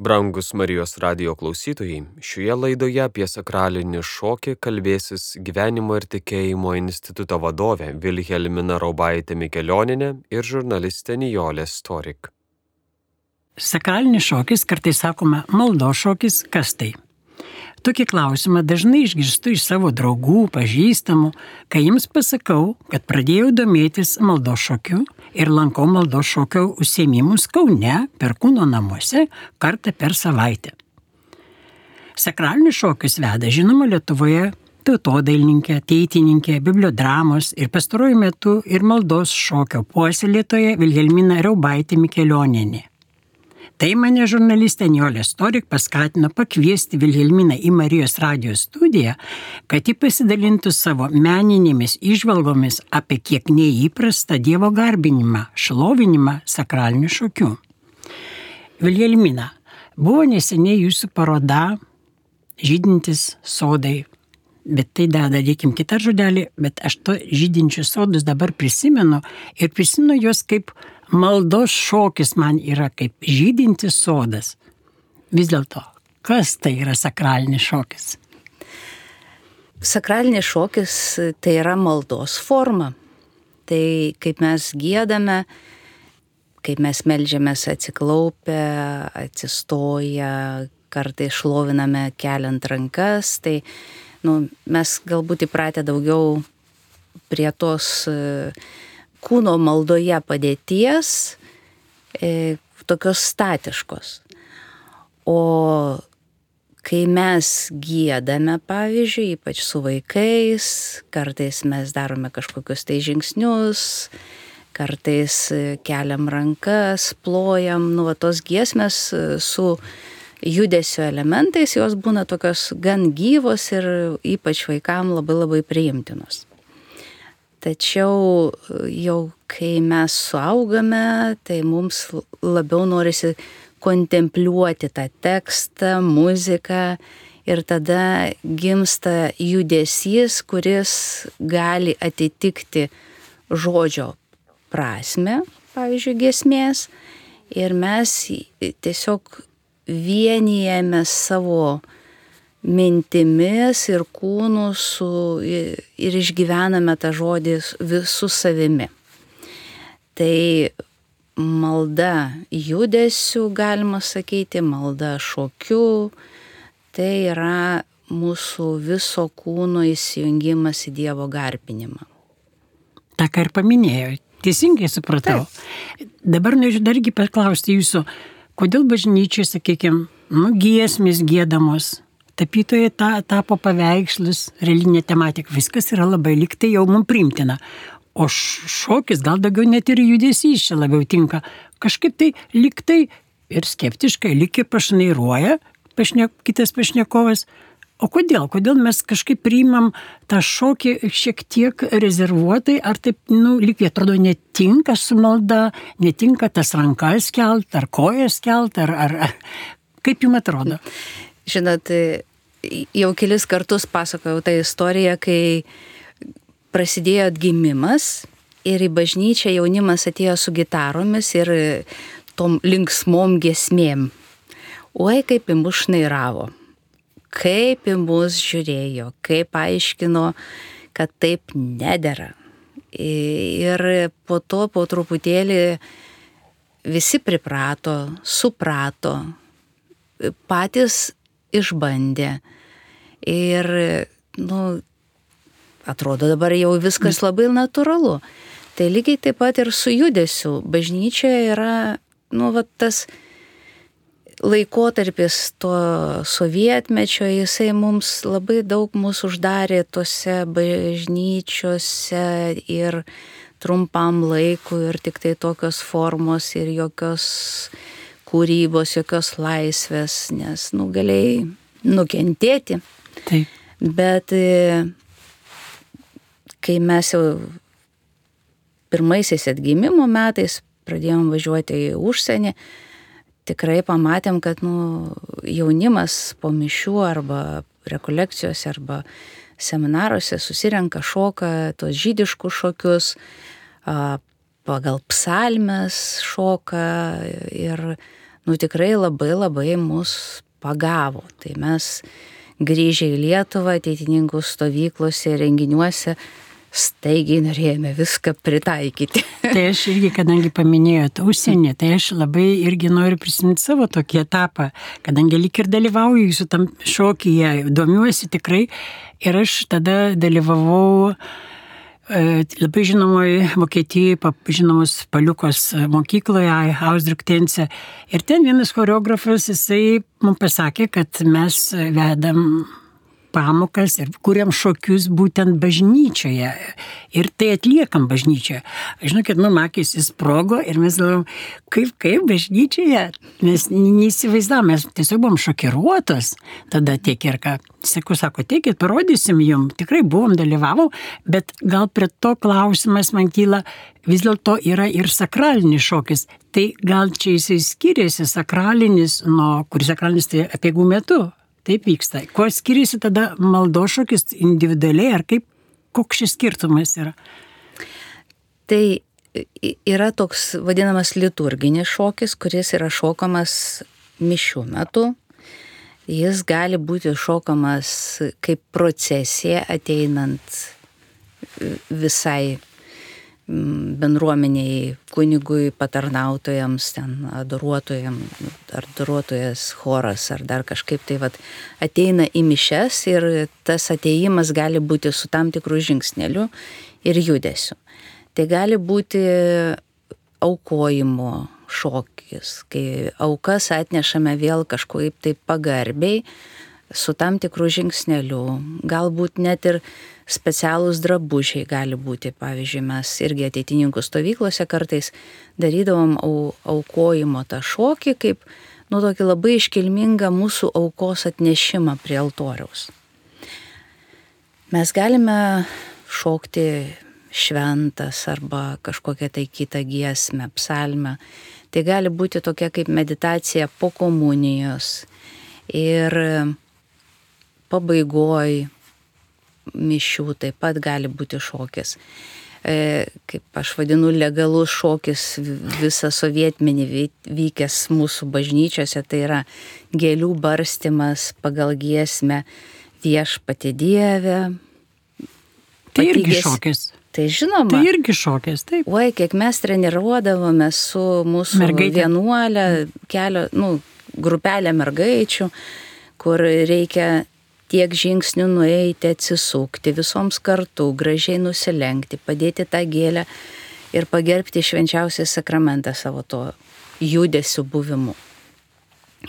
Brangus Marijos radio klausytojai, šioje laidoje apie sakralinį šokį kalbėsis Gyvenimo ir tikėjimo instituto vadovė Vilhelmina Raubaitė Mikelioninė ir žurnalistė Nijolė Storik. Sakralinis šokis, kartais sakoma maldo šokis, kas tai? Tokį klausimą dažnai išgirstu iš savo draugų, pažįstamų, kai jiems pasakau, kad pradėjau domėtis maldo šokiu ir lankau maldo šokio užsiemimus Kaune per kūno namuose kartą per savaitę. Sakralinius šokius veda žinoma Lietuvoje tautodailininkė, teitininkė, bibliodramos ir pastaruoju metu ir maldos šokio puoselėtoja Vilhelmina Raubaitė Mikelioninė. Tai mane žurnalistė Niolė Storik paskatino pakviesti Vilhelminą į Marijos radijos studiją, kad ji pasidalintų savo meninėmis išvalgomis apie kiek neįprastą Dievo garbinimą, šlovinimą sakraliniu šokiu. Vilhelmina, buvo neseniai jūsų paroda žydintis sodai. Bet tai dar darykim kitą žodelį, bet aš to žydinčius sodus dabar prisimenu ir prisimenu juos kaip maldos šokis man yra kaip žydintis sodas. Vis dėlto, kas tai yra sakralinis šokis? Sakralinis šokis tai yra maldos forma. Tai kaip mes gėdame, kaip mes melžiamės atsiklaupę, atsistoję, kartai šloviname keliant rankas, tai nu, mes galbūt įpratę daugiau prie tos uh, kūno maldoje padėties e, tokios statiškos. O kai mes gėdame, pavyzdžiui, ypač su vaikais, kartais mes darome kažkokius tai žingsnius, kartais keliam rankas, plojam, nu, va, tos giesmės su judesio elementais, jos būna tokios gan gyvos ir ypač vaikam labai labai priimtinos. Tačiau jau kai mes suaugame, tai mums labiau norisi kontempliuoti tą tekstą, muziką ir tada gimsta judesys, kuris gali atitikti žodžio prasme, pavyzdžiui, gesmės. Ir mes tiesiog vienijame savo mintimis ir kūnu su, ir išgyvename tą žodį visų savimi. Tai malda judesiu, galima sakyti, malda šokiu, tai yra mūsų viso kūno įsijungimas į Dievo garbinimą. Ta ką ir paminėjau, teisingai supratau. Taip. Dabar norėčiau dargi paklausti jūsų, kodėl bažnyčiai, sakykime, nu, giesmės gėdamos, tapytojai ta, tapo paveikslus, religinė tematika, viskas yra labai liktai jau mums primtina. O šokis gal daugiau net ir judesys čia labiau tinka. Kažkaip tai liktai ir skeptiškai lik ir pašnairuoja pašne, kitas pašnekovas. O kodėl? Kodėl mes kažkaip priimam tą šokį šiek tiek rezervuotai, ar taip, nu, lyg jie atrodo netinka su malda, netinka tas rankas kelt, ar kojas kelt, ar, ar kaip jums atrodo? Žinot, jau kelis kartus pasakojau tą istoriją, kai prasidėjo atgimimas ir į bažnyčią jaunimas atėjo su gitaromis ir tom linksmom gesmėm. Oi, kaip į mus šnairavo, kaip į mus žiūrėjo, kaip aiškino, kad taip nedėra. Ir po to, po truputėlį visi priprato, suprato, patys išbandė. Ir, nu, atrodo dabar jau viskas labai natūralu. Tai lygiai taip pat ir su judesiu. Bažnyčia yra, nu, va, tas laikotarpis to sovietmečio, jisai mums labai daug mūsų uždarė tose bažnyčiose ir trumpam laikui ir tik tai tokios formos ir jokios kūrybos, jokios laisvės, nes, nu, galėjai nukentėti. Taip. Bet e, kai mes jau pirmaisiais atgimimo metais pradėjom važiuoti į užsienį, tikrai pamatėm, kad nu, jaunimas po mišių arba rekolekcijose arba seminaruose susirenka šoka tos žydiškus šokius, pagal psalmes šoka ir nu tikrai labai labai mus pagavo. Tai mes grįžę į Lietuvą, ateitininkų stovyklose, renginiuose, staigiai norėjome viską pritaikyti. Tai aš irgi, kadangi paminėjote užsienį, tai aš labai irgi noriu prisiminti savo tokį etapą, kadangi lik ir dalyvauju jūsų tam šokyje, domiuosi tikrai ir aš tada dalyvavau e, labai žinomoje Vokietijoje, žinomos paliukos mokykloje, Hausdruktense. Ir ten vienas choreografas, jisai man pasakė, kad mes vedam pamokas ir kuriam šokius būtent bažnyčioje. Ir tai atliekam bažnyčioje. Aš žinau, kad mano akis įsprogo ir mes galvom, kaip, kaip bažnyčioje. Mes neįsivaizdavom, mes tiesiog buvom šokiruotos tada tiek ir ką. Sakau, sako, teikit, parodysim jum. Tikrai buvom, dalyvavom, bet gal prie to klausimas man kyla, vis dėlto yra ir sakralinis šokis. Tai gal čia jisai skiriasi sakralinis nuo, kuris sakralinis tai apieigų metu taip vyksta. Kuo skiriasi tada maldošokis individualiai ar kaip, koks šis skirtumas yra? Tai yra toks vadinamas liturginis šokis, kuris yra šokamas mišių metu. Jis gali būti šokamas kaip procesija ateinant visai bendruomeniai, kunigui, patarnautojams, ten adoruotojams, ar adoruotojas choras, ar dar kažkaip tai vat, ateina į mišes ir tas ateimas gali būti su tam tikrų žingsneliu ir judesiu. Tai gali būti aukojimo šokis, kai aukas atnešame vėl kažkaip tai pagarbiai, su tam tikrų žingsneliu, galbūt net ir specialūs drabužiai gali būti. Pavyzdžiui, mes irgi ateitininkų stovyklose kartais darydavom au, aukojimo tą šokį kaip, nu, tokį labai iškilmingą mūsų aukos atnešimą prie altoriaus. Mes galime šokti šventas arba kažkokią tai kitą giesmę, psalmę. Tai gali būti tokia kaip meditacija po komunijos. Ir pabaigoj mišių taip pat gali būti šokis. E, kaip aš vadinu, legalus šokis visą sovietmenį vykęs mūsų bažnyčiose, tai yra gėlių barstimas pagal giesmę viešpati Dievę. Tai irgi gies... šokis. Tai žinoma. Tai irgi šokis, taip. Oi, kiek mes treniruodavome su mūsų Mergaitė. vienuolė, kelio, nu, grupelė mergaičių, kur reikia tiek žingsnių nueiti, atsisukti, visoms kartu, gražiai nusilenkti, padėti tą gėlę ir pagerbti švenčiausią sakramentą savo to judesių buvimu.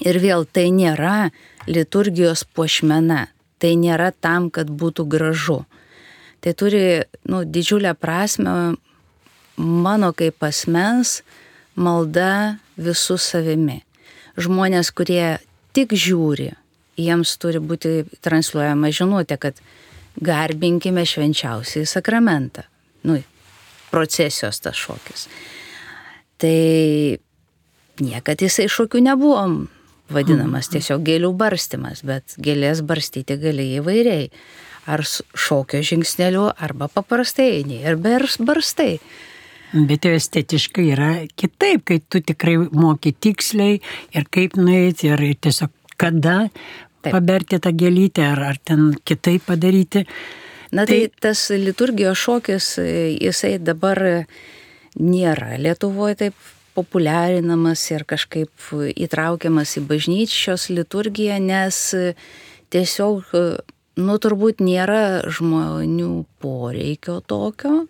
Ir vėl tai nėra liturgijos puošmena, tai nėra tam, kad būtų gražu. Tai turi nu, didžiulę prasme mano kaip asmens malda visų savimi. Žmonės, kurie tik žiūri, jiems turi būti transliuojama žinutė, kad garbinkime švenčiausiai sakramentą. Nu, procesijos tas šokis. Tai niekad jisai šokių nebuvom vadinamas, mhm. tiesiog gėlių barstimas, bet gėlės barstyti gali įvairiai. Ar šokio žingsneliu, arba paprastai eini ir barstai. Bet jau estetiškai yra kitaip, kai tu tikrai moki tiksliai ir kaip nueiti ir tiesiog kada Taip. paberti tą gėlytę ar, ar ten kitaip padaryti. Na tai, tai tas liturgijos šokis, jisai dabar nėra Lietuvoje taip populiarinamas ir kažkaip įtraukiamas į bažnyčios liturgiją, nes tiesiog, nu turbūt nėra žmonių poreikio tokio.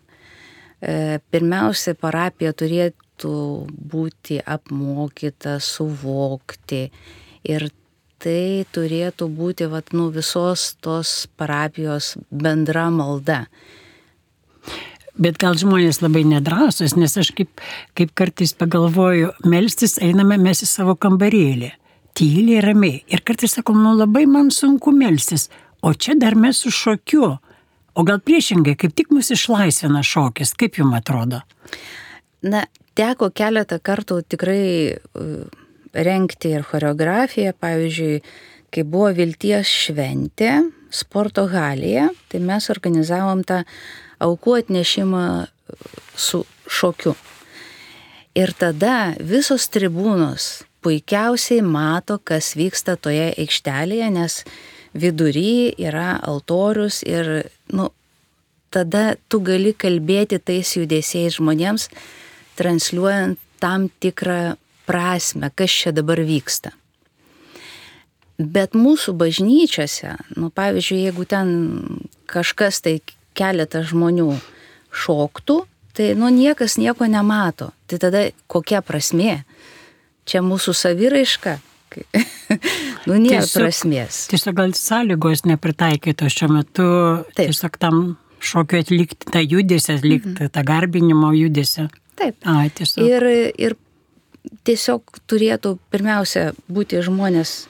E, pirmiausia, parapija turėtų būti apmokyta, suvokti ir tai turėtų būti vat, nu, visos tos parapijos bendra malda. Bet gal žmonės labai nedrasus, nes aš kaip, kaip kartais pagalvoju, melstis einame mes į savo kambarėlį, tyliai, ramiai. Ir kartais sakom, nu labai man sunku melstis, o čia dar mes su šokiu. O gal priešingai, kaip tik mus išlaisvina šokis, kaip jums atrodo? Na, teko keletą kartų tikrai rengti ir choreografiją, pavyzdžiui, kai buvo Vilties šventė sporto halėje, tai mes organizavom tą aukų atnešimą su šokiu. Ir tada visos tribūnos puikiausiai mato, kas vyksta toje aikštelėje, nes vidury yra altorius ir, nu, tada tu gali kalbėti tais judesiais žmonėms, transliuojant tam tikrą prasme, kas čia dabar vyksta. Bet mūsų bažnyčiose, nu, pavyzdžiui, jeigu ten kažkas tai keletas žmonių šoktų, tai nu niekas nieko nemato. Tai tada kokia prasmė? Čia mūsų saviraiška. nu nėra tiesiog, prasmės. Tiesiog gal sąlygos nepritaikytos šiuo metu. Taip. Tiesiog tam šokiu atlikti, tą judesį atlikti, mhm. tą garbinimo judesį. Taip. A, tiesiog. Ir, ir tiesiog turėtų pirmiausia būti žmonės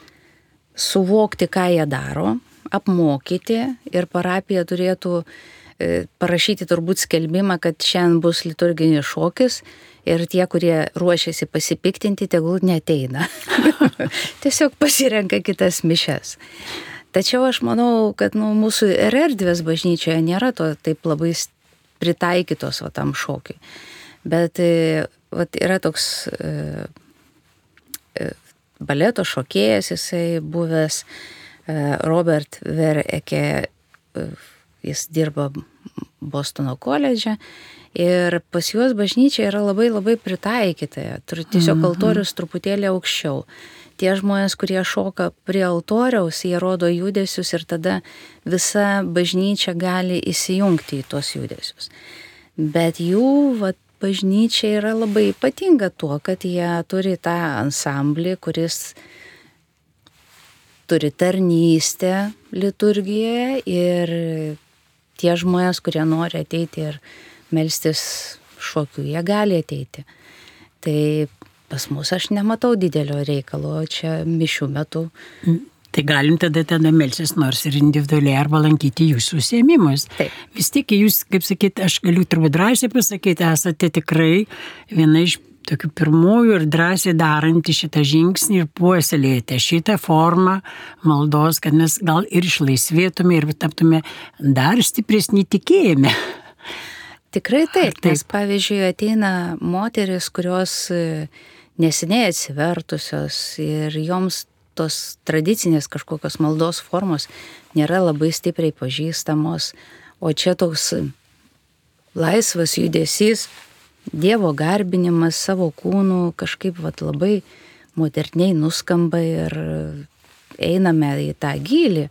suvokti, ką jie daro, apmokyti ir parapija turėtų e, parašyti turbūt skelbimą, kad šiandien bus liturginis šokis ir tie, kurie ruošiasi pasipiktinti, tegul neteina. Tiesiog pasirenka kitas mišes. Tačiau aš manau, kad nu, mūsų ir erdvės bažnyčioje nėra to taip labai pritaikytos va, tam šokiui. Bet e, va, yra toks e, baleto šokėjas, jisai buvęs e, Robert Vereke, e, jis dirba Bostono koledže ir pas juos bažnyčia yra labai labai pritaikyta, turi tiesiog mhm. altorius truputėlį aukščiau. Tie žmonės, kurie šoka prie altoriaus, jie rodo judesius ir tada visa bažnyčia gali įsijungti į tuos judesius. Bet jų, vat, bažnyčia yra labai ypatinga tuo, kad jie turi tą ansamblį, kuris turi tarnystę liturgijoje ir tie žmonės, kurie nori ateiti ir melstis šokių, jie gali ateiti. Tai pas mus aš nematau didelio reikalo čia mišių metu Tai galim tada tada melsis nors ir individualiai arba lankyti jūsų užsiemimus. Vis tik jūs, kaip sakyt, aš galiu turbūt drąsiai pasakyti, esate tikrai viena iš tokių pirmųjų ir drąsiai daranti šitą žingsnį ir puoselėjate šitą formą maldos, kad mes gal ir išlaisvėtume ir taptume dar stipresnį tikėjime. Tikrai taip, taip. nes pavyzdžiui ateina moteris, kurios e, neseniai atsivertusios ir joms tos tradicinės kažkokios maldos formos nėra labai stipriai pažįstamos, o čia toks laisvas judesys, Dievo garbinimas savo kūnų kažkaip vat, labai moderniai nuskamba ir einame į tą gilį.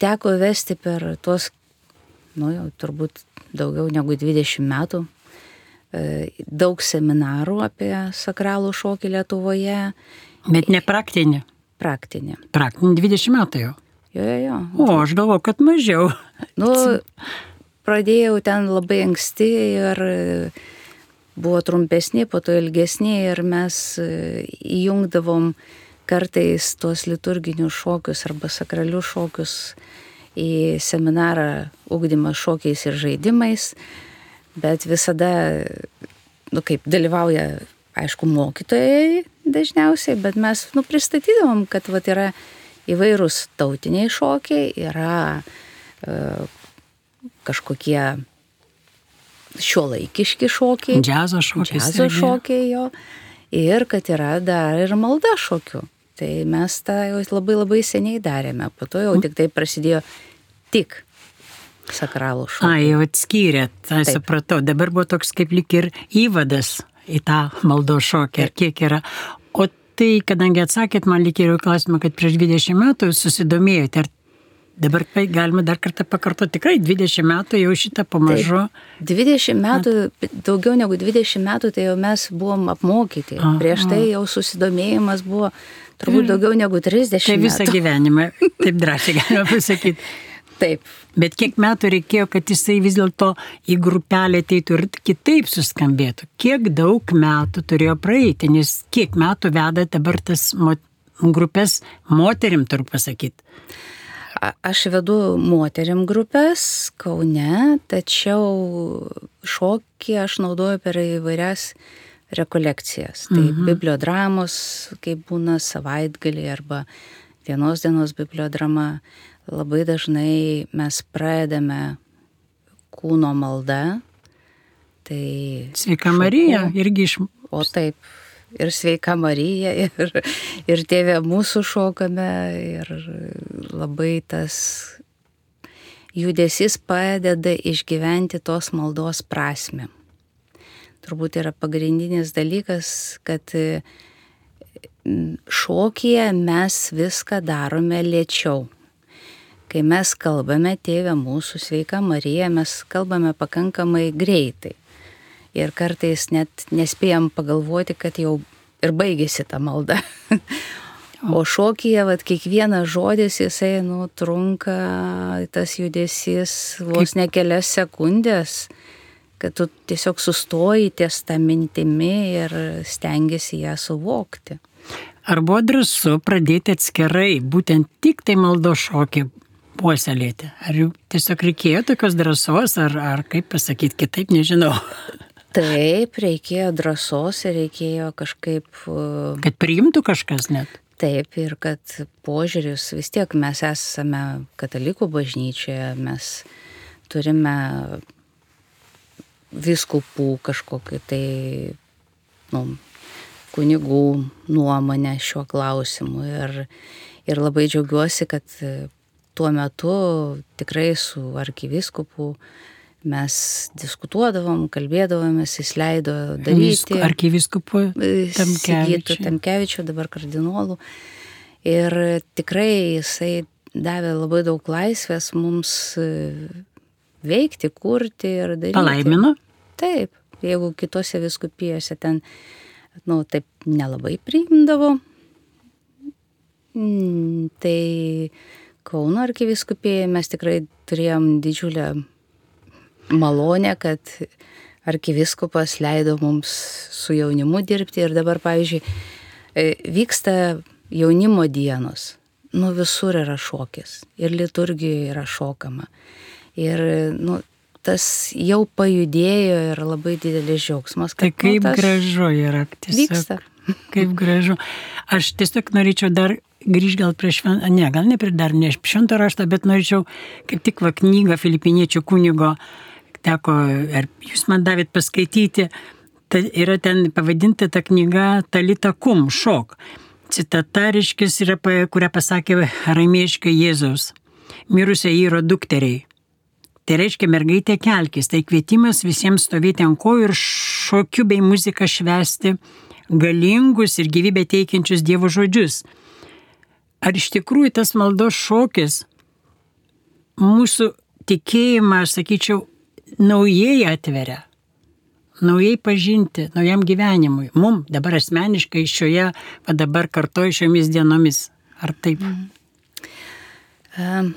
Teko vesti per tuos, nu jau turbūt daugiau negu 20 metų, e, daug seminarų apie sakralų šokį Lietuvoje Bet ne praktinė. Praktinė. Praktinė 20 metų jau. Jo, jo, jo. O, aš galvoju, kad mažiau. Nu, pradėjau ten labai anksti ir buvo trumpesni, po to ilgesni ir mes įjungdavom kartais tuos liturginius šokius arba sakralius šokius į seminarą ugdymas šokiais ir žaidimais, bet visada, nu kaip, dalyvauja, aišku, mokytojai dažniausiai, bet mes nu, pristatydavom, kad vat, yra įvairūs tautiniai šokiai, yra e, kažkokie šiuolaikiški šokiai. Džiazo šokiai. Džiazo šokiai jo. Ir kad yra dar ir malda šokių. Tai mes tą jau labai labai seniai darėme. Po to jau tik tai prasidėjo tik sakralų šokiai. A, jau atskyrėt, tai supratau. Dabar buvo toks kaip lik ir įvadas į tą maldo šokį, ar kiek yra. O tai, kadangi atsakėt man likėjo klausimą, kad prieš 20 metų susidomėjote, ar Dabar galima dar kartą pakartoti, tikrai 20 metų jau šitą pamažu. Taip, 20 metų, daugiau negu 20 metų, tai jau mes buvom apmokyti. Aha. Prieš tai jau susidomėjimas buvo turbūt daugiau negu 30 tai metų. Tai visą gyvenimą, taip drąsiai galima pasakyti. Taip. Bet kiek metų reikėjo, kad jisai vis dėlto į grupelę ateitų ir kitaip suskambėtų? Kiek daug metų turėjo praeiti, nes kiek metų veda dabar tas mo grupės moterim, turiu pasakyti? Aš vedu moterim grupės Kaune, tačiau šokį aš naudoju per įvairias rekolekcijas. Tai mhm. bibliodramos, kaip būna savaitgalį arba vienos dienos bibliodrama labai dažnai mes pradedame kūno malda. Tai Sveika šoku, Marija, irgi iš... O taip, ir sveika Marija, ir, ir tėvė mūsų šokame, ir labai tas judesys padeda išgyventi tos maldos prasme. Turbūt yra pagrindinis dalykas, kad šokyje mes viską darome lėčiau. Kai mes kalbame, tėvė mūsų sveika Marija, mes kalbame pakankamai greitai ir kartais net nespėjom pagalvoti, kad jau ir baigėsi ta malda. O šokyje, vad, kiekvienas žodis, jisai, nu, trunka, tas judesys vos ne kelias sekundės, kad tu tiesiog sustoji ties tą mintimi ir stengiasi ją suvokti. Ar buvo drąsu pradėti atskirai, būtent tik tai maldo šokį puoselėti? Ar jau tiesiog reikėjo tokios drąsos, ar, ar kaip pasakyti kitaip, nežinau. Taip, reikėjo drąsos ir reikėjo kažkaip. Kad priimtų kažkas net. Taip, ir kad požiūris vis tiek mes esame katalikų bažnyčioje, mes turime viskupų kažkokį tai nu, kunigų nuomonę šiuo klausimu. Ir, ir labai džiaugiuosi, kad tuo metu tikrai su arkiviskupu mes diskutuodavom, kalbėdavomės, jis leido daryti. Arkiviskupu Tamkevičiu. Tamkevičiu, dabar kardinolų. Ir tikrai jisai davė labai daug laisvės mums e, veikti, kurti ir daryti. Palaimino? Taip, jeigu kitose viskupijose ten, na, nu, taip nelabai priimdavo, mm, tai Kauno arkiviskupėje mes tikrai turėjom didžiulę malonę, kad arkiviskupas leido mums su jaunimu dirbti ir dabar, pavyzdžiui, e, vyksta jaunimo dienos. Nu visur yra šokis ir liturgijoje yra šokama. Ir nu, tas jau pajudėjo ir labai didelis džiaugsmas. Tai kaip nu, gražu yra. Tiesiog, vyksta. Kaip gražu. Aš tiesiog norėčiau dar grįžti gal prie šventą, ne, gal ne prie dar ne šventą raštą, bet norėčiau kaip tik va knygą filipiniečių kunigo teko, ar jūs man davėt paskaityti, tai yra ten pavadinta ta knyga Talita Kum, šok. Citata, reiškis, yra, kurią pasakė ramieškai Jėzaus, mirusio įro dukteriai. Tai reiškia mergaitė kelkis, tai kvietimas visiems stovėti ant kojų ir šokiu bei muziką švesti galingus ir gyvybę teikiančius Dievo žodžius. Ar iš tikrųjų tas maldos šokis mūsų tikėjimą, aš sakyčiau, naujai atveria, naujai pažinti, naujam gyvenimui. Mum dabar asmeniškai šioje, va dabar kartoju šiomis dienomis. Ar taip? Mm.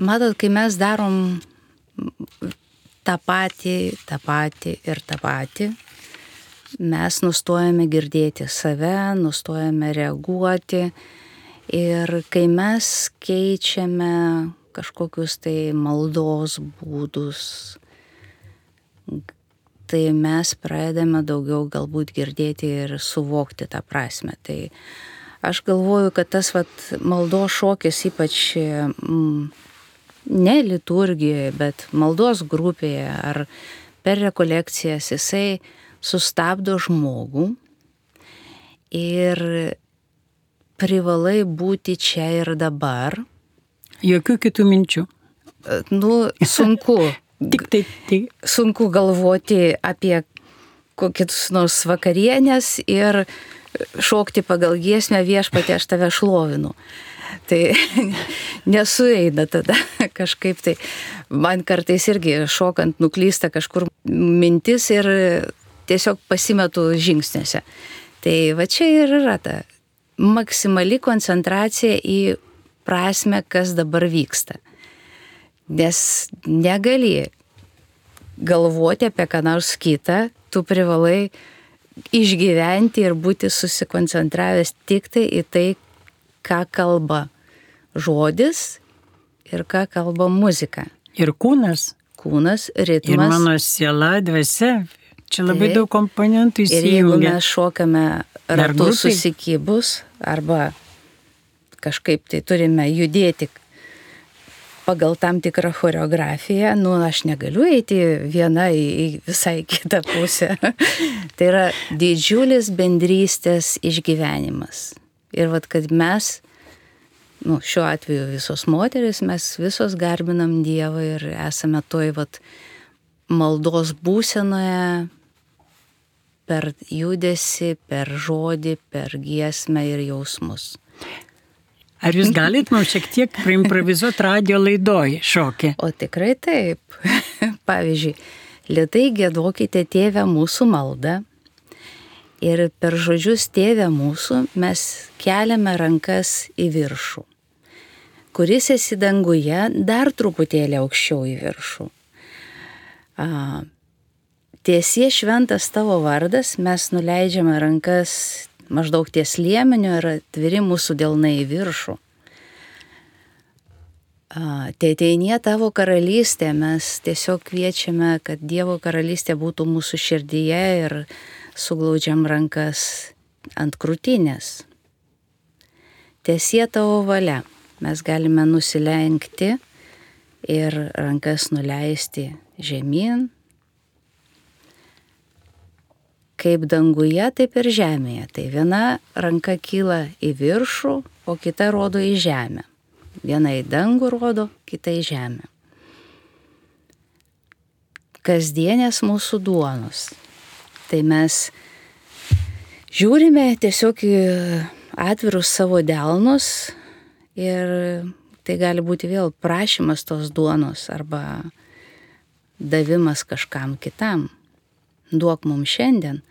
Matot, kai mes darom tą patį, tą patį ir tą patį, mes nustojame girdėti save, nustojame reaguoti ir kai mes keičiame kažkokius tai maldos būdus, tai mes pradedame daugiau galbūt girdėti ir suvokti tą prasme. Tai aš galvoju, kad tas vat, maldos šokis ypač mm, ne liturgijoje, bet maldos grupėje ar per rekolekcijas jisai sustabdo žmogų ir privalai būti čia ir dabar Jokių kitų minčių. Nu, sunku. Tik tai, tai. Sunku galvoti apie kokius nors vakarienės ir šokti pagal giesmę viešpatė aš tave šlovinu. Tai nesueina tada kažkaip tai. Man kartais irgi šokant nuklysta kažkur mintis ir tiesiog pasimetu žingsniuose. Tai va čia ir yra ta maksimali koncentracija į prasme, kas dabar vyksta. Nes negali galvoti apie ką nors kitą, tu privalai išgyventi ir būti susikoncentravęs tik tai į tai, ką kalba žodis ir ką kalba muzika. Ir kūnas. Kūnas, ritmas. Ir mano siela, dvasia. Čia labai tai, daug komponentų įsijungia. Ir jeigu mes šokame ratu susikibus arba kažkaip tai turime judėti pagal tam tikrą choreografiją, nu, aš negaliu eiti viena į, į visai kitą pusę. tai yra didžiulis bendrystės išgyvenimas. Ir vad, kad mes, nu, šiuo atveju visos moteris, mes visos garbinam Dievą ir esame toj, vad, maldos būsenoje per judesi, per žodį, per giesmę ir jausmus. Ar jūs galit mums šiek tiek praimprovizuoti radio laidoj šokį? O tikrai taip. Pavyzdžiui, lietai gėdokite tėvę mūsų maldą ir per žodžius tėvę mūsų mes keliame rankas į viršų. Kuris esi danguje, dar truputėlį aukščiau į viršų. Tiesie šventas tavo vardas, mes nuleidžiame rankas maždaug ties liemeniu ir atviri mūsų delnai į viršų. Ateinie tavo karalystė, mes tiesiog kviečiame, kad Dievo karalystė būtų mūsų širdyje ir suglaudžiam rankas ant krūtinės. Tiesie tavo valia, mes galime nusilenkti ir rankas nuleisti žemyn, kaip danguje, taip ir žemėje. Tai viena ranka kyla į viršų, o kita rodo į žemę. Viena į dangų rodo, kita į žemę. Kasdienės mūsų duonos. Tai mes žiūrime tiesiog į atvirus savo delnus ir tai gali būti vėl prašymas tos duonos arba davimas kažkam kitam duok mums šiandien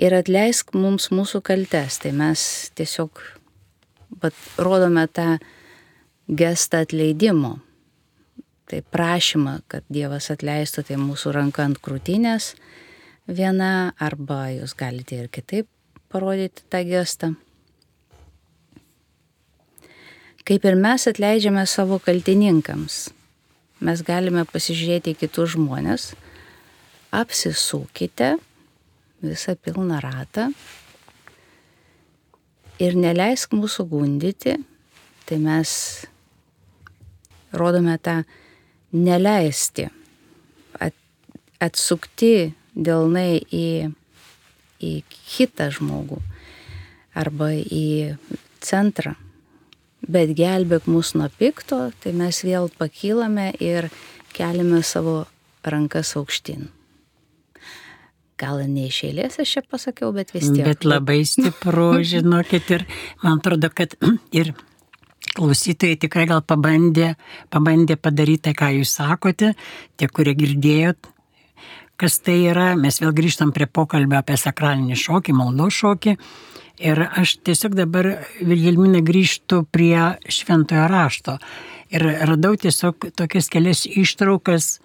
ir atleisk mums mūsų kaltes. Tai mes tiesiog bet, rodome tą gestą atleidimo. Tai prašymą, kad Dievas atleistų, tai mūsų ranka ant krūtinės viena, arba jūs galite ir kitaip parodyti tą gestą. Kaip ir mes atleidžiame savo kaltininkams, mes galime pasižiūrėti į kitus žmonės, apsisūkite visą pilną ratą ir neleisk mūsų gundyti, tai mes rodome tą neleisti, at, atsukti dėlnai į, į kitą žmogų arba į centrą. Bet gelbėk mus nuo pikto, tai mes vėl pakylame ir keliame savo rankas aukštyn gal ne iš eilės aš čia pasakiau, bet vis tiek. Bet labai stipru, žinokit, ir man atrodo, kad ir klausytojai tikrai gal pabandė, pabandė padaryti tai, ką jūs sakote, tie, kurie girdėjot, kas tai yra. Mes vėl grįžtam prie pokalbio apie sakralinį šokį, maldo šokį. Ir aš tiesiog dabar, Viljelminė, grįžtu prie šventojo rašto. Ir radau tiesiog tokias kelias ištraukas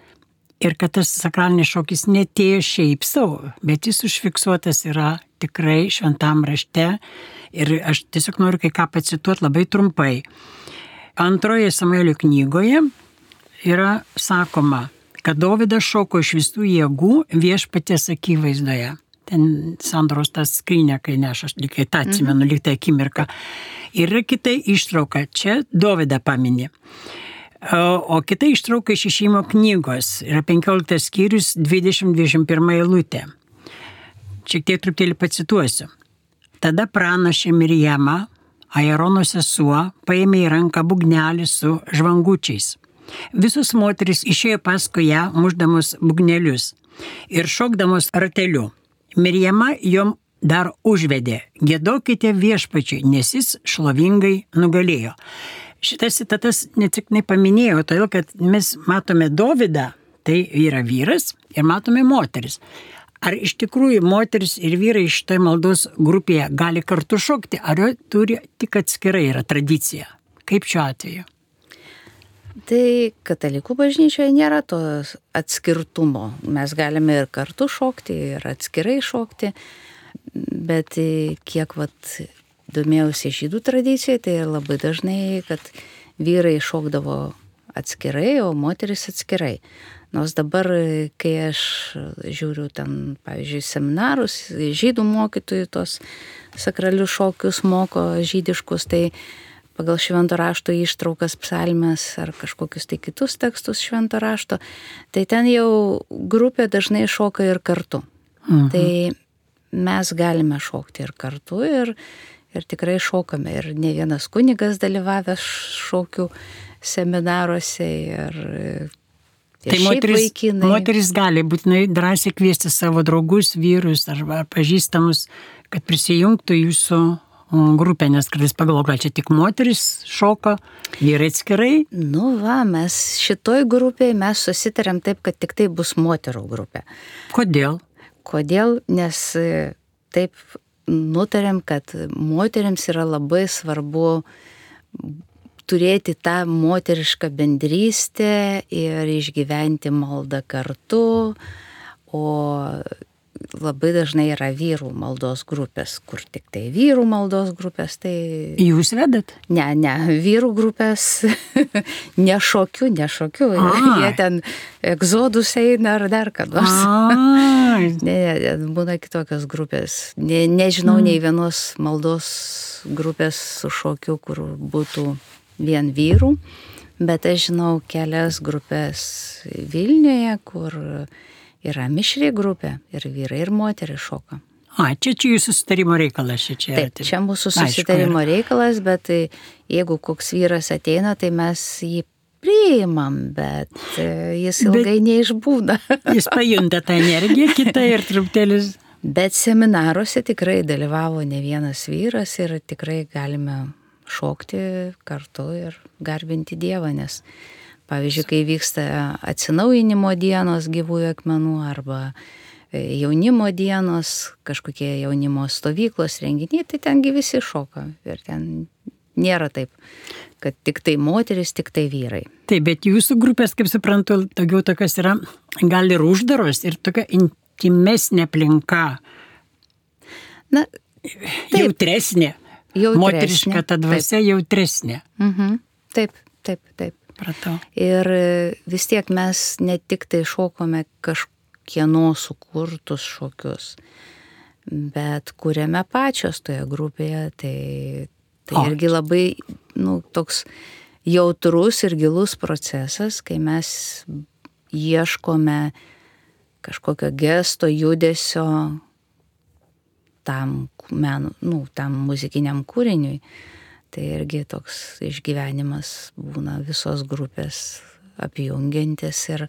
Ir kad tas sakralinis šokis netėjo šiaip savo, bet jis užfiksuotas yra tikrai šventam rašte. Ir aš tiesiog noriu kai ką pacituoti labai trumpai. Antroje Samuelio knygoje yra sakoma, kad Dovydas šoko iš visų jėgų viešpatės akivaizdoje. Ten Sandros tas skrynė, kai neša, aš likai tą atsimenu, mhm. liktai akimirką. Ir kita ištrauka, čia Dovydą paminė. O kita ištrauka iš išėjimo knygos yra 15 skyrius 20-21 eilutė. Šiek tiek truputėlį pacituosiu. Tada pranašė Mirjama, Airono sesuo, paėmė į ranką bugnelį su žvangučiais. Visos moteris išėjo paskui ją, muždamos bugnelius ir šokdamos rateliu. Mirjama jom dar užvedė, gėdokite viešpačiai, nes jis šlovingai nugalėjo. Šitas citatas netiknai paminėjau, todėl kad mes matome Dovydą, tai yra vyras, ir matome moteris. Ar iš tikrųjų moteris ir vyrai šitoje maldos grupėje gali kartu šokti, ar jo turi tik atskirai yra tradicija? Kaip šiuo atveju? Tai katalikų bažnyčioje nėra to atskirtumo. Mes galime ir kartu šokti, ir atskirai šokti, bet kiek vat domėjausi žydų tradicija, tai labai dažnai, kad vyrai šokdavo atskirai, o moteris atskirai. Nors dabar, kai aš žiūriu ten, pavyzdžiui, seminarus, žydų mokytojų tos sakralius šokius moko žydiškus, tai pagal švento rašto ištraukas psalmes ar kažkokius tai kitus tekstus švento rašto, tai ten jau grupė dažnai šoka ir kartu. Mhm. Tai mes galime šokti ir kartu ir, ir tikrai šokame. Ir ne vienas kunigas dalyvavęs šokių seminaruose ir Tai moteris, vaikinai. moteris gali būtinai drąsiai kviesti savo draugus, vyrus ar, ar pažįstamus, kad prisijungtų jūsų grupė, nes kartais pagalvoju, gal čia tik moteris šoka, vyrai atskirai. Nu va, mes šitoj grupėje mes susitarėm taip, kad tik tai bus moterų grupė. Kodėl? Kodėl? Nes e, taip nutarėm, kad moteriams yra labai svarbu turėti tą moterišką bendrystę ir išgyventi maldą kartu, o labai dažnai yra vyrų maldos grupės, kur tik tai vyrų maldos grupės. Tai... Jūs vedat? Ne, ne, vyrų grupės nešokiu, nešokiu. Jie ten egzodus eina ar dar ką nors. ne, ne, būna kitokios grupės. Ne, nežinau mm. nei vienos maldos grupės su šokiu, kur būtų vien vyrų, bet aš žinau kelias grupės Vilniuje, kur yra mišri grupė ir vyrai ir moteris šoka. A, čia čia jūsų susitarimo reikalas, čia čia. Taip, čia mūsų susitarimo Aišku, reikalas, bet tai, jeigu koks vyras ateina, tai mes jį priimam, bet e, jis ilgai bet neišbūna. jis pajunta tą energiją kitą ir truptelis. Bet seminaruose tikrai dalyvavo ne vienas vyras ir tikrai galime šokti kartu ir garbinti Dievą, nes Pavyzdžiui, kai vyksta atsinaujinimo dienos gyvųjų akmenų arba e, jaunimo dienos, kažkokie jaunimo stovyklos renginiai, tai tengi visi šoka. Ir ten nėra taip, kad tik tai moteris, tik tai vyrai. Taip, bet jūsų grupės, kaip suprantu, daugiau tokios yra gal ir uždaros ir tokia intimesnė aplinka. Na, taip, jautresnė. jautresnė. Moteriška ta dvasia taip. jautresnė. Mhm. Taip, taip, taip. Pratau. Ir vis tiek mes ne tik tai šokome kažkieno sukurtus šokius, bet kuriame pačios toje grupėje. Tai, tai irgi labai nu, toks jautrus ir gilus procesas, kai mes ieškome kažkokio gesto, judesio tam, menu, nu, tam muzikiniam kūriniui. Tai irgi toks išgyvenimas būna visos grupės apjungiantis ir,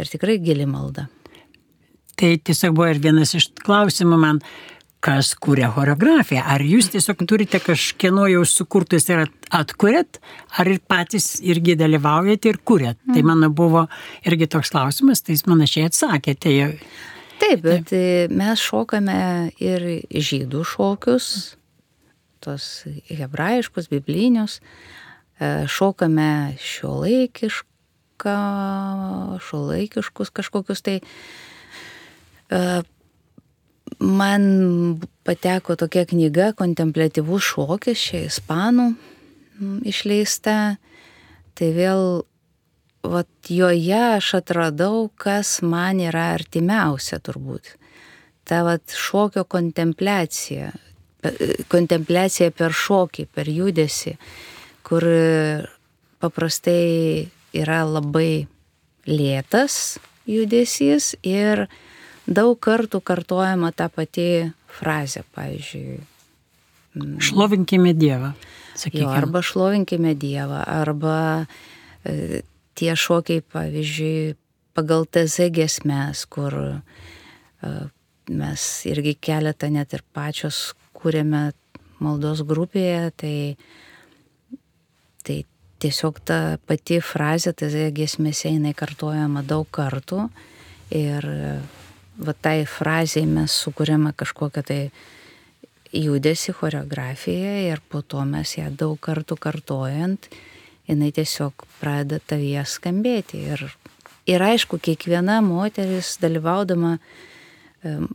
ir tikrai gili malda. Tai tiesiog buvo ir vienas iš klausimų man, kas kūrė choreografiją. Ar jūs tiesiog turite kažkieno jau sukurtus ir atkuriat, ar ir patys irgi dalyvaujate ir kūrėt? Mm. Tai mano buvo irgi toks klausimas, tai jūs panašiai atsakėte. Taip, bet Taip. mes šokame ir žydų šokius, tos hebrajiškus, biblinius, e, šokame šiuolaikišką, šiuolaikiškus kažkokius tai. E, man pateko tokia knyga Kontemplatyvus šokis, čia ispanų išleista. Tai vėl vat, joje aš atradau, kas man yra artimiausia turbūt. Ta vat, šokio kontempliacija, kontempliacija per šokį, per judesi, kur paprastai yra labai lėtas judesys ir daug kartų kartojama ta pati frazė, pavyzdžiui. Mm, šlovinkime Dievą. Jo, arba šlovinkime Dievą, arba e, tie šokiai, pavyzdžiui, pagal TZ gesmes, kur e, mes irgi keletą net ir pačios kūrėme maldos grupėje, tai, tai tiesiog ta pati frazė, tai giesmėse jinai kartojama daug kartų ir va tai frazėje mes sukūrėme kažkokią tai judesi, choreografiją ir po to mes ją daug kartų kartojant, jinai tiesiog pradeda tavyje skambėti. Ir, ir aišku, kiekviena moteris dalyvaudama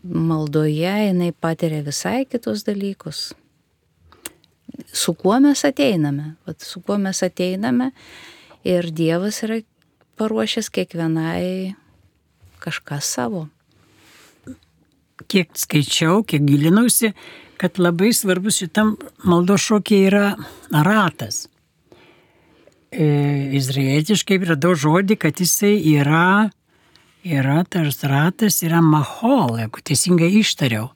maldoje jinai patiria visai kitus dalykus. Su kuo mes ateiname, Vat su kuo mes ateiname ir Dievas yra paruošęs kiekvienai kažką savo. Kiek skaičiau, kiek gilinausi, kad labai svarbus šitam maldo šokiai yra ratas. E, izraelietiškai radau žodį, kad jisai yra, yra tas ratas, yra mahol, jeigu teisingai ištariau.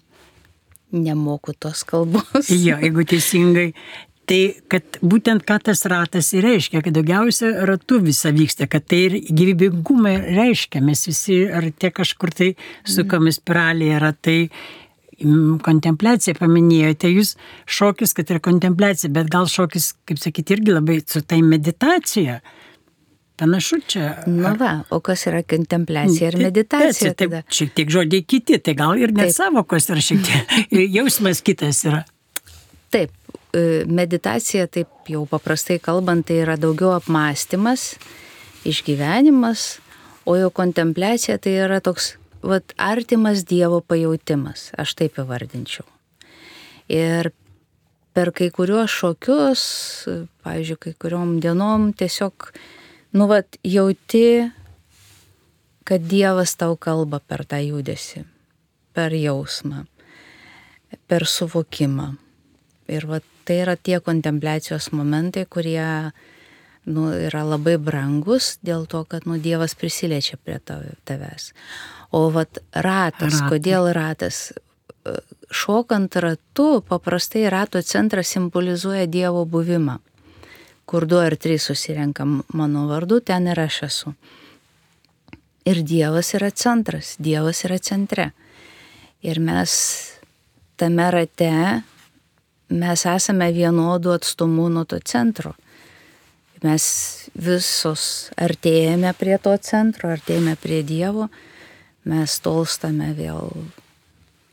Nemoku tos kalbos. Jo, jeigu teisingai. Tai kad būtent ką tas ratas ir reiškia, kad daugiausia ratų visa vyksta, kad tai ir gyvybingumą reiškia, mes visi ar tie kažkur tai sukami spiralėje ratai, kontempliaciją paminėjote, jūs šokis, kad ir kontempliacija, bet gal šokis, kaip sakyti, irgi labai su tai meditacija. Panašu čia. Na va, o kas yra kontempliacija ir meditacija? Taip, taip, šiek tiek žodžiai kiti, tai gal ir net savokos yra šiek tiek, jausmas kitas yra. Taip, meditacija, taip jau paprastai kalbant, tai yra daugiau apmąstymas, išgyvenimas, o jau kontempliacija tai yra toks vat, artimas Dievo pajautimas, aš taip įvardinčiau. Ir per kai kuriuos šokius, pavyzdžiui, kai kuriuom dienom tiesiog, nu, vat, jauti, kad Dievas tau kalba per tą judesi, per jausmą, per suvokimą. Ir vat, tai yra tie kontempliacijos momentai, kurie nu, yra labai brangus dėl to, kad nu, Dievas prisiliečia prie tavęs. O vat ratas, ratas. kodėl ratas? Šokant ratu, paprastai rato centras simbolizuoja Dievo buvimą. Kur du ar trys susirenkam mano vardu, ten ir aš esu. Ir Dievas yra centras, Dievas yra centre. Ir mes tame rate, mes esame vienodu atstumu nuo to centro. Mes visos artėjame prie to centro, artėjame prie Dievo mes tolstame vėl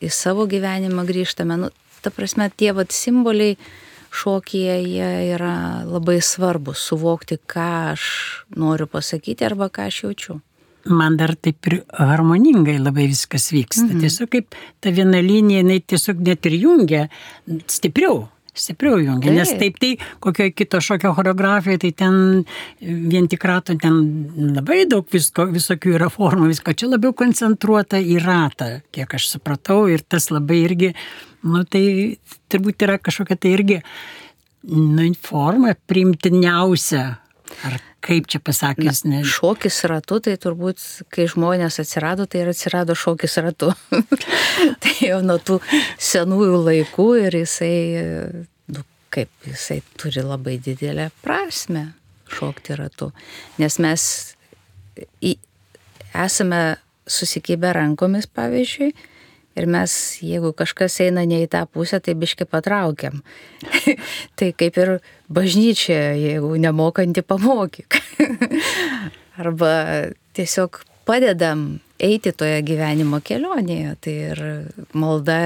į savo gyvenimą grįžtame. Nu, ta prasme, tie vat simboliai šokyje jie yra labai svarbus, suvokti, ką aš noriu pasakyti arba ką aš jaučiu. Man dar taip ir harmoningai labai viskas vyksta. Mhm. Tiesiog kaip ta viena linija, jinai tiesiog net ir jungia stipriau stipriau jungia, nes taip tai kokio kito šokio choreografijoje, tai ten vien tik rato, ten labai daug visko, visokių yra formų, visko čia labiau koncentruota į ratą, kiek aš supratau, ir tas labai irgi, nu tai turbūt yra kažkokia tai irgi, nu, forma primtiniausia. Ar kaip čia pasakęs, ne? Šokis ratu, tai turbūt, kai žmonės atsirado, tai ir atsirado šokis ratu. tai jau nuo tų senųjų laikų ir jisai, nu, kaip jisai turi labai didelę prasme šokti ratu. Nes mes į, esame susikibę rankomis, pavyzdžiui, Ir mes, jeigu kažkas eina ne į tą pusę, tai biški patraukiam. tai kaip ir bažnyčia, jeigu nemokanti pamokyk. Arba tiesiog padedam eiti toje gyvenimo kelionėje. Tai ir malda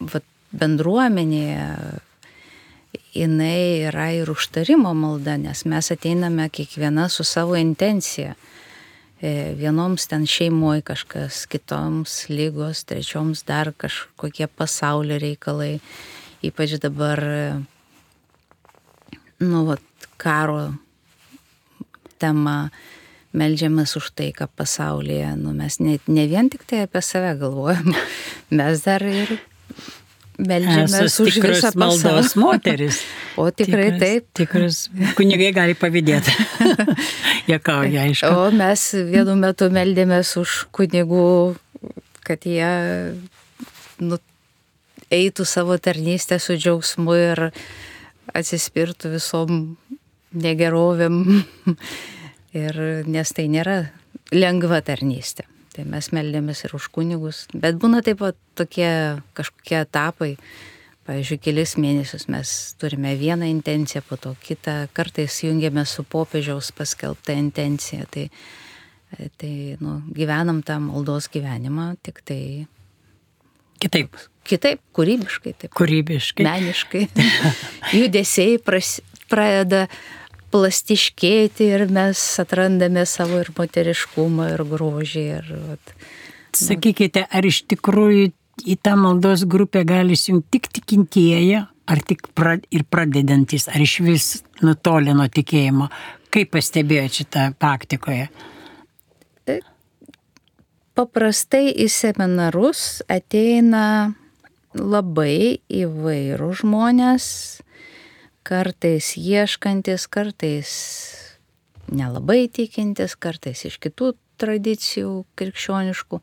vat, bendruomenėje, jinai yra ir užtarimo malda, nes mes ateiname kiekviena su savo intencija. E, vienoms ten šeimoje kažkas, kitoms lygos, trečioms dar kažkokie pasaulio reikalai, ypač dabar, nu, vat, karo tema, melžiamės už taiką pasaulyje, nu, mes ne, ne vien tik tai apie save galvojam, mes dar ir Meldžiamės už visą maldos moteris. O tikrai tikras, taip. Tikras kunigai gali pavydėti. jie kauja, aišku. O mes vienu metu meldėmės už kunigų, kad jie nu, eitų savo tarnystę su džiaugsmu ir atsispirtų visom negerovėm. ir nes tai nėra lengva tarnystė. Tai mes meldėmės ir už kunigus. Bet būna taip pat tokie kažkokie etapai. Pavyzdžiui, kelis mėnesius mes turime vieną intenciją, po to kitą. Kartais jungiame su popiežiaus paskelbta intencija. Tai, tai nu, gyvenam tą maldos gyvenimą, tik tai. Kitaip. Kitaip, kūrybiškai. Taip. Kūrybiškai. Meniškai. Judesiai pras, pradeda plastiškėti ir mes atrandame savo ir moteriškumą, ir grožį. Ir, vat, nu. Sakykite, ar iš tikrųjų į tą maldos grupę gali įsijungti tik tikintieji, ar tik pra, ir pradedantis, ar iš vis nutolė nuo tikėjimo? Kaip pastebėjote šitą praktikoje? Paprastai į seminarus ateina labai įvairių žmonės, kartais ieškantis, kartais nelabai tikintis, kartais iš kitų tradicijų krikščioniškų.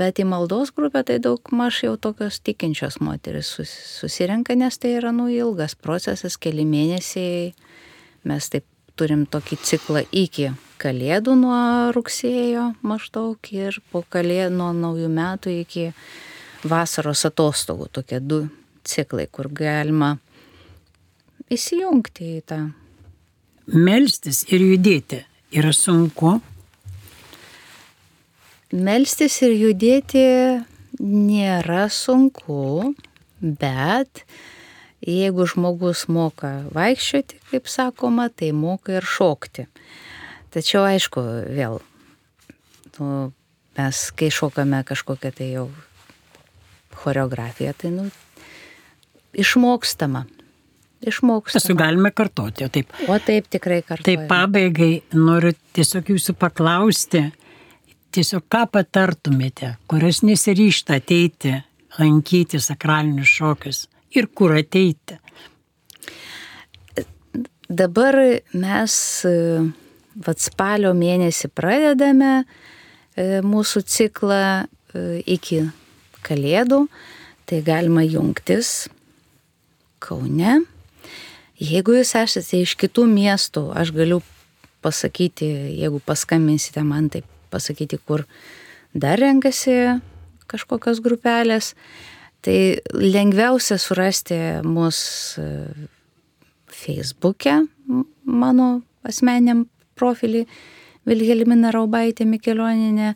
Bet į maldos grupę tai daug maž jau tokios tikinčios moteris susirenka, nes tai yra nu ilgas procesas, keli mėnesiai. Mes taip turim tokį ciklą iki kalėdų nuo rugsėjo maždaug ir po kalėdų nuo naujų metų iki vasaros atostogų. Tokie du ciklai, kur galima įsijungti į tą. Melstis ir judėti yra sunku, Melstis ir judėti nėra sunku, bet jeigu žmogus moka vaikščioti, kaip sakoma, tai moka ir šokti. Tačiau aišku, vėl, nu, mes kai šokame kažkokią tai jau choreografiją, tai nu, išmokstama. Išmokstama. Mes galime kartoti, o taip. O taip tikrai kartoti. Taip pabaigai noriu tiesiog jūsų paklausti, tiesiog ką patartumėte, kurios nesiryšta ateiti, lankyti sakralinius šokius ir kur ateiti? Dabar mes vat, spalio mėnesį pradedame e, mūsų ciklą e, iki kalėdų, tai galima jungtis Kaune. Jeigu jūs esate iš kitų miestų, aš galiu pasakyti, jeigu paskambinsite man, taip pasakyti, kur dar renkasi kažkokios grupelės. Tai lengviausia surasti mus e, Facebook'e, mano asmeniam profilį Vilhelmina Raubaitė Mikelioninė,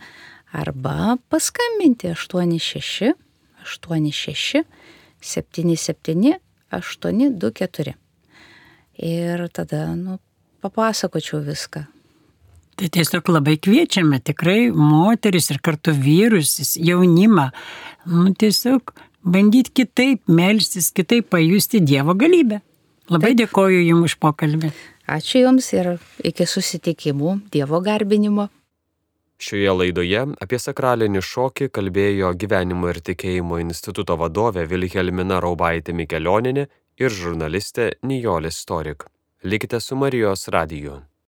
arba paskambinti 86 86 77 824. Ir tada, nu, papasakočiau viską. Tai tiesiog labai kviečiame tikrai moteris ir kartu vyrus, jaunimą, nu, tiesiog bandyti kitaip melstis, kitaip pajusti Dievo galybę. Labai Taip. dėkoju Jums už pokalbį. Ačiū Jums ir iki susitikimų Dievo garbinimo. Šioje laidoje apie sakralinį šokį kalbėjo Gyvenimo ir tikėjimo instituto vadovė Vilhelmina Raubaitė Mikelioninė ir žurnalistė Nijolė Storik. Likite su Marijos radiju.